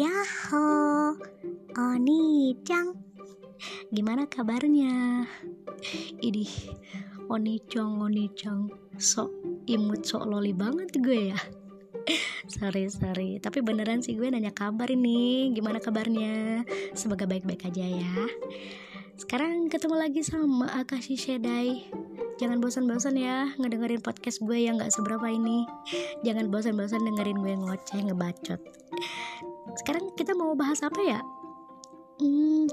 Yaho, Oni-chan Gimana kabarnya? Idih, Oni-chan, Oni-chan Sok imut, sok loli banget gue ya. Sorry, sorry. Tapi beneran sih gue nanya kabar ini. Gimana kabarnya? Semoga baik-baik aja ya. Sekarang ketemu lagi sama Akashi Shedai. Jangan bosan-bosan ya ngedengerin podcast gue yang gak seberapa ini. Jangan bosan-bosan dengerin gue ngoceh, ngebacot Sekarang kita mau bahas apa ya? Hmm,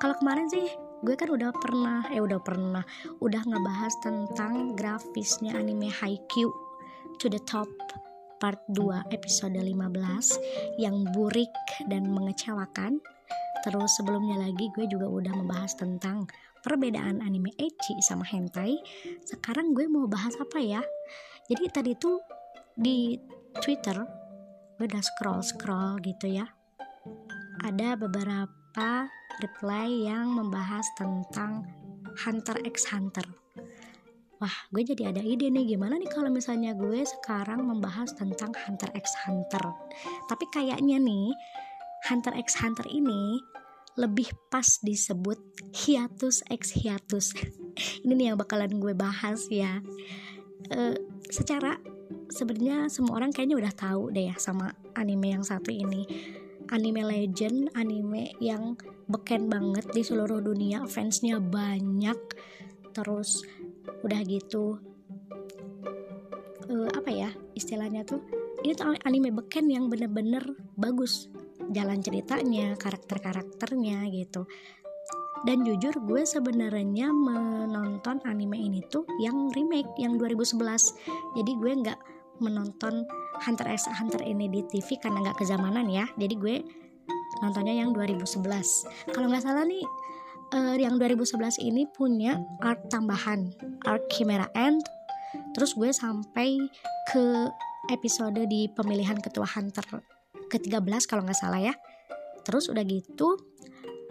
kalau kemarin sih gue kan udah pernah, eh udah pernah Udah ngebahas tentang grafisnya anime Haikyuu To the Top part 2 episode 15 Yang burik dan mengecewakan. Terus sebelumnya lagi gue juga udah membahas tentang perbedaan anime ecchi sama hentai. Sekarang gue mau bahas apa ya? Jadi tadi tuh di Twitter udah scroll scroll gitu ya. Ada beberapa reply yang membahas tentang Hunter x Hunter. Wah, gue jadi ada ide nih gimana nih kalau misalnya gue sekarang membahas tentang Hunter x Hunter. Tapi kayaknya nih Hunter x Hunter ini lebih pas disebut hiatus ex hiatus. Ini nih yang bakalan gue bahas ya. E, secara sebenarnya semua orang kayaknya udah tahu deh ya sama anime yang satu ini. Anime legend anime yang beken banget di seluruh dunia. Fansnya banyak. Terus udah gitu e, apa ya istilahnya tuh ini tuh anime beken yang bener-bener bagus. Jalan ceritanya karakter-karakternya gitu. Dan jujur gue sebenarnya menonton anime ini tuh yang remake yang 2011 jadi gue nggak menonton Hunter x Hunter ini di TV karena nggak kezamanan ya. Jadi gue nontonnya yang 2011 kalau nggak salah nih uh, yang 2011 ini punya art tambahan. Art Chimera End terus gue sampai ke episode di pemilihan ketua Hunter ke-13 kalau nggak salah ya. Terus udah gitu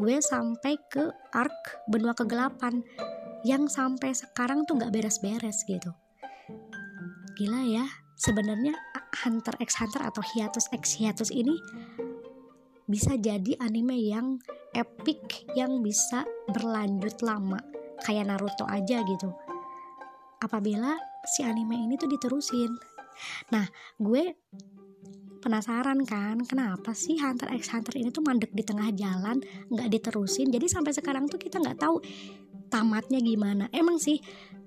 gue sampai ke arc benua kegelapan yang sampai sekarang tuh nggak beres-beres gitu. Gila ya sebenarnya Hunter x Hunter atau Hiatus x Hiatus ini bisa jadi anime yang epic yang bisa berlanjut lama. Kayak Naruto aja gitu. Apabila si anime ini tuh diterusin. Nah gue penasaran kan kenapa sih Hunter x Hunter ini tuh mandek di tengah jalan nggak diterusin? Jadi sampai sekarang tuh kita nggak tahu tamatnya gimana. Emang sih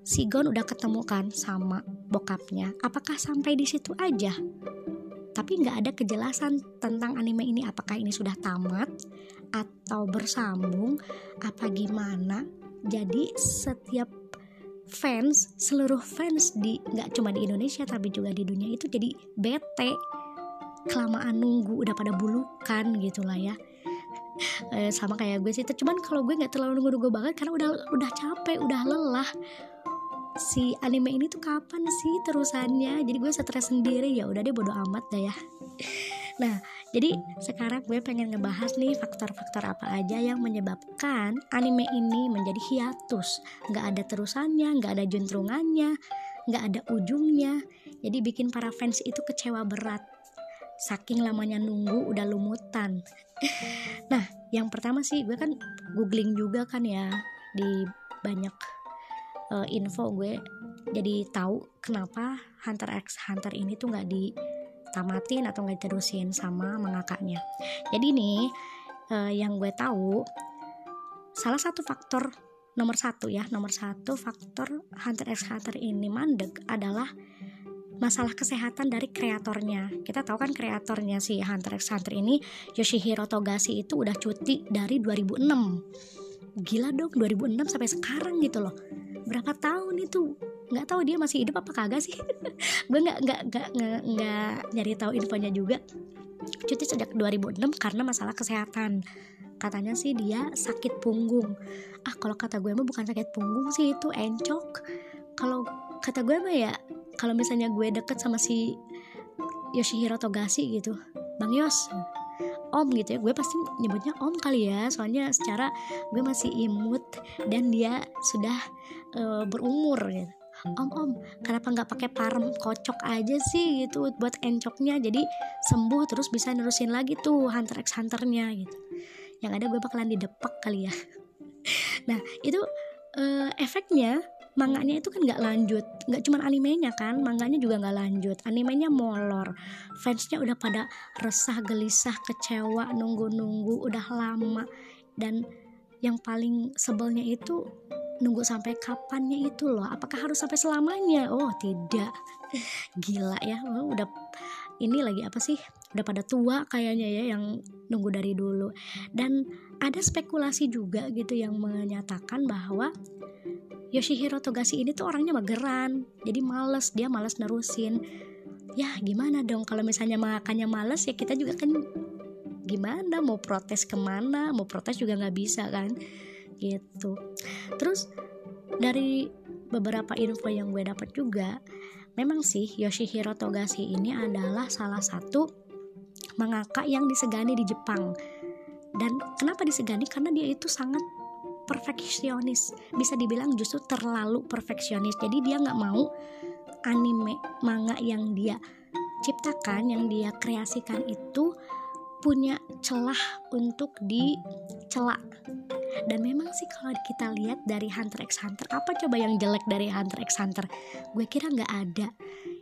si Gon udah ketemu kan sama bokapnya. Apakah sampai di situ aja? Tapi nggak ada kejelasan tentang anime ini. Apakah ini sudah tamat atau bersambung? Apa gimana? Jadi setiap fans seluruh fans di nggak cuma di Indonesia tapi juga di dunia itu jadi bete. Kelamaan nunggu udah pada bulukan gitu lah ya. Eh, sama kayak gue sih. Cuman kalau gue nggak terlalu nunggu-nunggu banget karena udah udah capek udah lelah si anime ini tuh kapan sih terusannya? Jadi gue stres sendiri. Ya udah deh bodo amat dah ya. Nah jadi sekarang gue pengen ngebahas nih faktor-faktor apa aja yang menyebabkan anime ini menjadi hiatus. Nggak ada terusannya nggak ada juntrungannya nggak ada ujungnya. Jadi bikin para fans itu kecewa berat. Saking lamanya nunggu udah lumutan. Nah yang pertama sih gue kan googling juga kan ya di banyak uh, info gue jadi tahu kenapa Hunter x Hunter ini tuh nggak ditamatin atau nggak diterusin sama mengakaknya jadi nih uh, yang gue tahu salah satu faktor nomor satu ya nomor satu faktor Hunter x Hunter ini mandek adalah masalah kesehatan dari kreatornya. Kita tahu kan kreatornya si Hunter x Hunter ini Yoshihiro Togashi itu udah cuti dari 2006. Gila dong 2006 sampai sekarang gitu loh. Berapa tahun itu? Nggak tahu dia masih hidup apa kagak sih? Gue nggak nggak nggak nggak nyari tahu infonya juga. Cuti sejak 2006 karena masalah kesehatan. Katanya sih dia sakit punggung. Ah kalau kata gue mah bukan sakit punggung sih itu encok. Kalau kata gue mah ya kalau misalnya gue deket sama si Yoshihiro Togashi gitu Bang Yos Om gitu ya. Gue pasti nyebutnya Om kali ya. Soalnya secara gue masih imut dan dia sudah uh, berumur gitu. Om om kenapa nggak pakai parem kocok aja sih gitu buat encoknya? Jadi sembuh terus bisa nerusin lagi tuh hunter x hunternya gitu. Yang ada gue bakalan didepak kali ya. Nah itu uh, efeknya manganya itu kan nggak lanjut nggak cuma animenya kan manganya juga nggak lanjut. Animenya molor. Fansnya udah pada resah gelisah kecewa nunggu-nunggu udah lama. Dan yang paling sebelnya itu nunggu sampai kapannya itu loh? Apakah harus sampai selamanya? Oh tidak. Gila ya. Oh, udah ini lagi apa sih? Udah pada tua kayaknya ya yang nunggu dari dulu. Dan ada spekulasi juga gitu yang menyatakan bahwa Yoshihiro Togashi ini tuh orangnya mageran. Jadi males dia males nerusin. Ya gimana dong? Kalau misalnya makannya males ya kita juga kan gimana? Mau protes ke mana? Mau protes juga nggak bisa kan? Gitu. Terus dari beberapa info yang gue dapat juga memang sih Yoshihiro Togashi ini adalah salah satu mangaka yang disegani di Jepang. Dan kenapa disegani? Karena dia itu sangat perfeksionis. Bisa dibilang justru terlalu perfeksionis. Jadi dia nggak mau anime manga yang dia ciptakan yang dia kreasikan itu punya celah untuk dicela. Dan memang sih kalau kita lihat dari Hunter x Hunter apa coba yang jelek dari Hunter x Hunter? Gue kira nggak ada.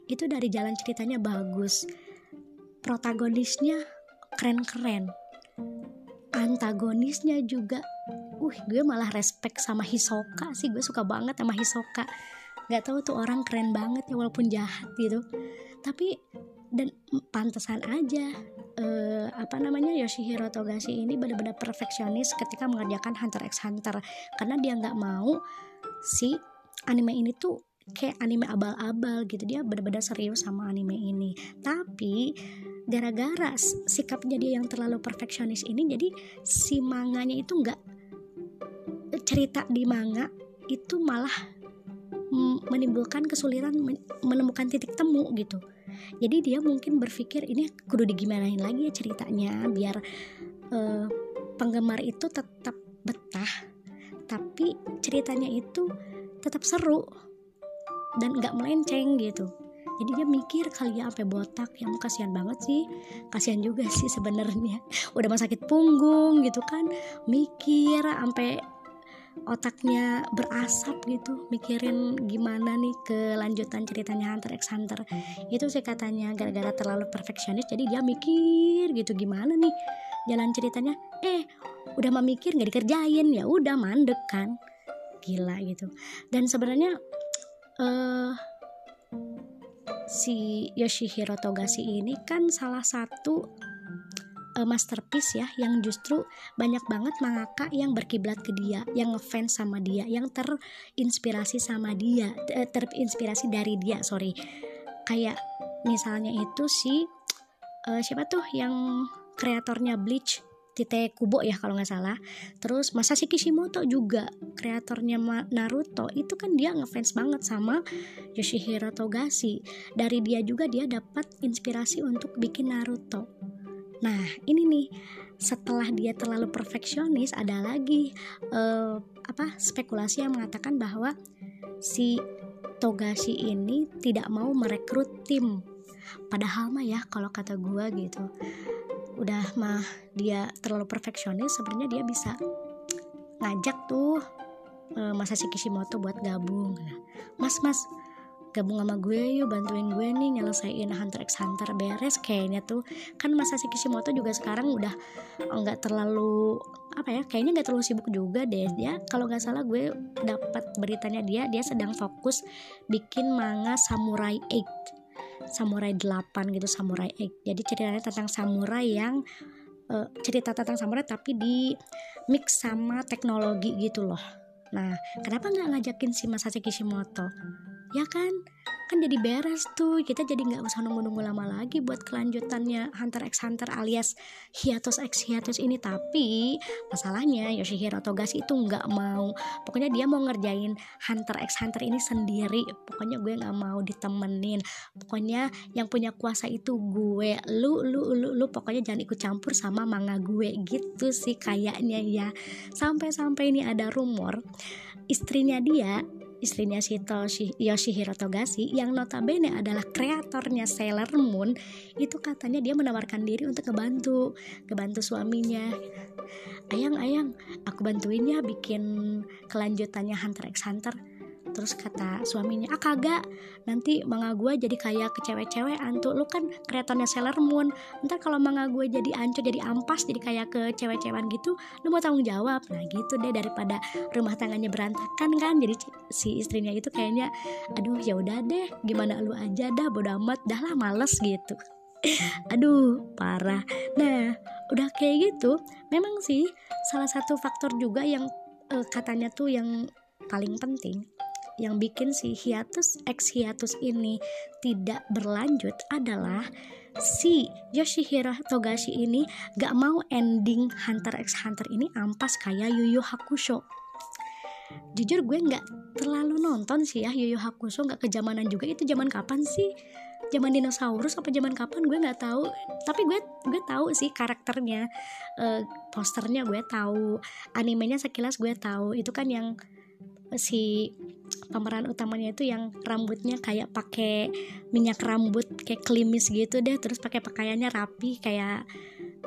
Itu dari jalan ceritanya bagus. Protagonisnya keren-keren. Antagonisnya juga uh gue malah respect sama Hisoka sih. Gue suka banget sama Hisoka. Nggak tahu tuh orang keren banget ya walaupun jahat gitu. Tapi dan pantesan aja uh, apa namanya Yoshihiro Togashi ini benar-benar perfeksionis ketika mengerjakan Hunter x Hunter. Karena dia nggak mau si anime ini tuh kayak anime abal-abal gitu. Dia benar-benar serius sama anime ini. Tapi gara-gara sikapnya dia yang terlalu perfeksionis ini jadi si manganya itu nggak cerita di manga itu malah menimbulkan kesulitan menemukan titik temu gitu. Jadi dia mungkin berpikir ini kudu digimanain lagi ya ceritanya biar uh, penggemar itu tetap betah tapi ceritanya itu tetap seru dan nggak melenceng gitu. Jadi dia mikir kali ya sampai botak ya kasihan banget sih. Kasihan juga sih sebenarnya. Udah mau sakit punggung gitu kan. Mikir sampai otaknya berasap gitu mikirin gimana nih kelanjutan ceritanya Hunter x Hunter. Itu sih katanya gara-gara terlalu perfeksionis jadi dia mikir gitu gimana nih jalan ceritanya? Eh udah mau mikir nggak dikerjain. Ya udah mandek kan. Gila gitu. Dan sebenarnya uh, si Yoshihiro Togashi ini kan salah satu uh, masterpiece ya yang justru banyak banget mangaka yang berkiblat ke dia, yang ngefans sama dia, yang terinspirasi sama dia, uh, terinspirasi dari dia, sorry. Kayak misalnya itu si uh, siapa tuh yang kreatornya Bleach Tite Kubo ya kalau nggak salah. Terus Masashi Kishimoto juga kreatornya Naruto itu kan dia ngefans banget sama Yoshihiro Togashi. Dari dia juga dia dapat inspirasi untuk bikin Naruto. Nah ini nih setelah dia terlalu perfeksionis ada lagi uh, apa spekulasi yang mengatakan bahwa si Togashi ini tidak mau merekrut tim. Padahal mah ya kalau kata gue gitu udah mah dia terlalu perfeksionis sebenarnya dia bisa ngajak tuh uh, Masashi Kishimoto buat gabung nah, mas mas gabung sama gue yuk bantuin gue nih nyelesain Hunter x Hunter beres kayaknya tuh. Kan Masashi Kishimoto juga sekarang udah nggak terlalu apa ya kayaknya nggak terlalu sibuk juga deh. Ya kalau nggak salah gue dapat beritanya dia dia sedang fokus bikin manga Samurai 8 samurai 8 gitu samurai egg jadi ceritanya tentang samurai yang uh, cerita tentang samurai tapi di mix sama teknologi gitu loh. Nah kenapa nggak ngajakin si Masashi Kishimoto ya kan? Kan jadi beres tuh. Kita jadi nggak usah nunggu-nunggu lama lagi buat kelanjutannya Hunter x Hunter alias hiatus x hiatus ini. Tapi masalahnya Yoshihiro Togashi itu nggak mau. Pokoknya dia mau ngerjain Hunter x Hunter ini sendiri. Pokoknya gue nggak mau ditemenin. Pokoknya yang punya kuasa itu gue. Lu lu lu lu pokoknya jangan ikut campur sama manga gue. Gitu sih kayaknya ya. Sampai-sampai ini ada rumor istrinya dia istrinya Toshi, Yoshihiro Togashi yang notabene adalah kreatornya Sailor Moon itu katanya dia menawarkan diri untuk ngebantu ngebantu suaminya. Ayang ayang aku bantuin ya bikin kelanjutannya Hunter x Hunter terus kata suaminya ah kagak. Nanti manga gue jadi kayak ke cewek-cewek antu lu kan kreatornya Sailor Moon. Ntar kalau manga gue jadi ancur jadi ampas jadi kayak ke cewek-cewekan gitu lu mau tanggung jawab. Nah gitu deh daripada rumah tangannya berantakan kan. Jadi si istrinya itu kayaknya aduh ya udah deh gimana lu aja dah bodo amat dah lah males gitu. Aduh parah. Nah udah kayak gitu memang sih salah satu faktor juga yang uh, katanya tuh yang paling penting yang bikin si hiatus X hiatus ini tidak berlanjut adalah si Yoshihiro Togashi ini gak mau ending Hunter x Hunter ini ampas kayak Yu Yu Hakusho. Jujur gue gak terlalu nonton sih ya Yu Yu Hakusho gak kejamanan juga. Itu zaman kapan sih? Zaman dinosaurus apa zaman kapan? Gue nggak tahu. Tapi gue gue tahu sih karakternya. Uh, posternya gue tahu. Animenya sekilas gue tahu. Itu kan yang si pemeran utamanya itu yang rambutnya kayak pakai minyak rambut kayak klimis gitu deh terus pakai pakaiannya rapi kayak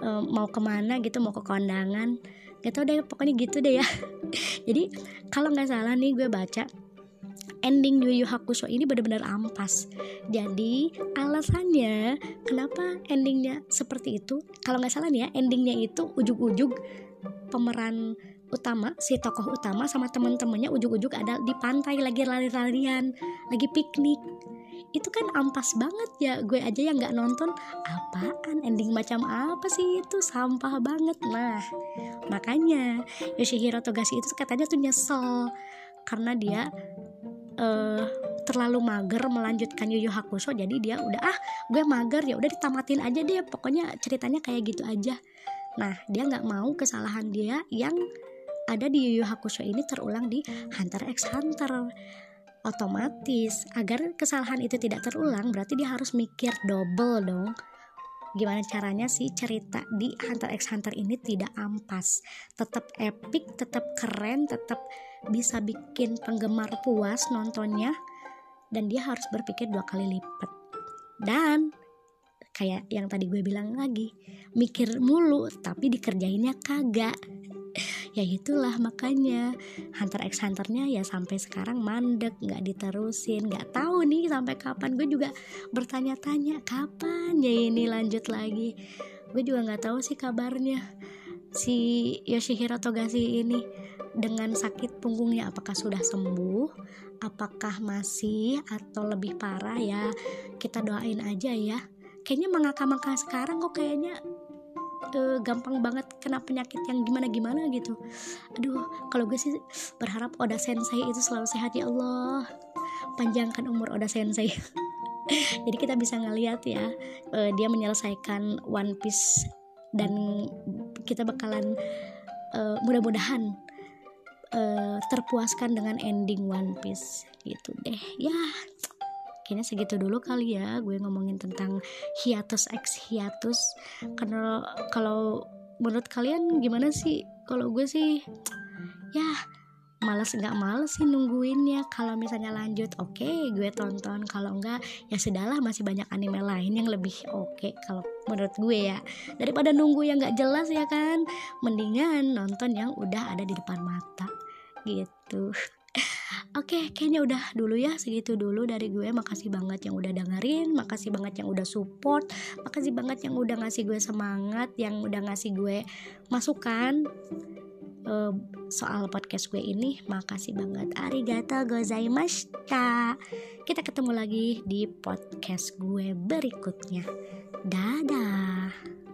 um, mau ke mana gitu mau ke kondangan. Gitu deh pokoknya gitu deh ya. Jadi kalau nggak salah nih gue baca ending Yu Yu Hakusho ini benar-benar ampas. Jadi alasannya kenapa endingnya seperti itu? Kalau nggak salah nih ya endingnya itu ujuk-ujuk pemeran utama si tokoh utama sama teman-temannya ujuk-ujuk ada di pantai lagi lari-larian lagi piknik. Itu kan ampas banget ya gue aja yang nggak nonton. Apaan ending macam apa sih itu? Sampah banget. Nah makanya Yoshihiro Togashi itu katanya tuh nyesel karena dia uh, terlalu mager melanjutkan Yu Yu Hakusho. Jadi dia udah ah gue mager ya udah ditamatin aja deh pokoknya ceritanya kayak gitu aja. Nah dia nggak mau kesalahan dia yang ada di Yu Yu Hakusho ini terulang di Hunter x Hunter. Otomatis agar kesalahan itu tidak terulang berarti dia harus mikir double dong. Gimana caranya sih cerita di Hunter x Hunter ini tidak ampas? Tetap epic tetap keren tetap bisa bikin penggemar puas nontonnya dan dia harus berpikir dua kali lipat. Dan kayak yang tadi gue bilang lagi mikir mulu tapi dikerjainnya kagak ya itulah makanya. Hunter x Hunternya ya sampai sekarang mandek nggak diterusin nggak tahu nih sampai kapan. Gue juga bertanya-tanya kapan ya ini lanjut lagi? Gue juga nggak tahu sih kabarnya. Si Yoshihiro Togashi ini dengan sakit punggungnya apakah sudah sembuh apakah masih atau lebih parah ya kita doain aja ya. Kayaknya mengaka-maka sekarang kok kayaknya uh, gampang banget kena penyakit yang gimana gimana gitu. Aduh kalau gue sih berharap Oda Sensei itu selalu sehat ya Allah. Panjangkan umur Oda Sensei. Jadi kita bisa ngeliat ya uh, dia menyelesaikan One Piece dan kita bakalan uh, mudah-mudahan uh, terpuaskan dengan ending One Piece gitu deh. Ya kayaknya segitu dulu kali ya gue ngomongin tentang hiatus x hiatus. Karena kalau menurut kalian gimana sih? Kalau gue sih ya males nggak males sih nungguinnya. Kalau misalnya lanjut oke okay, gue tonton. Kalau enggak ya sudahlah masih banyak anime lain yang lebih oke okay, kalau menurut gue ya. Daripada nunggu yang nggak jelas ya kan? Mendingan nonton yang udah ada di depan mata. Gitu Oke, kayaknya udah dulu ya segitu dulu dari gue. Makasih banget yang udah dengerin, makasih banget yang udah support, makasih banget yang udah ngasih gue semangat, yang udah ngasih gue masukan uh, soal podcast gue ini. Makasih banget. Arigato gozaimashita. Kita ketemu lagi di podcast gue berikutnya. Dadah.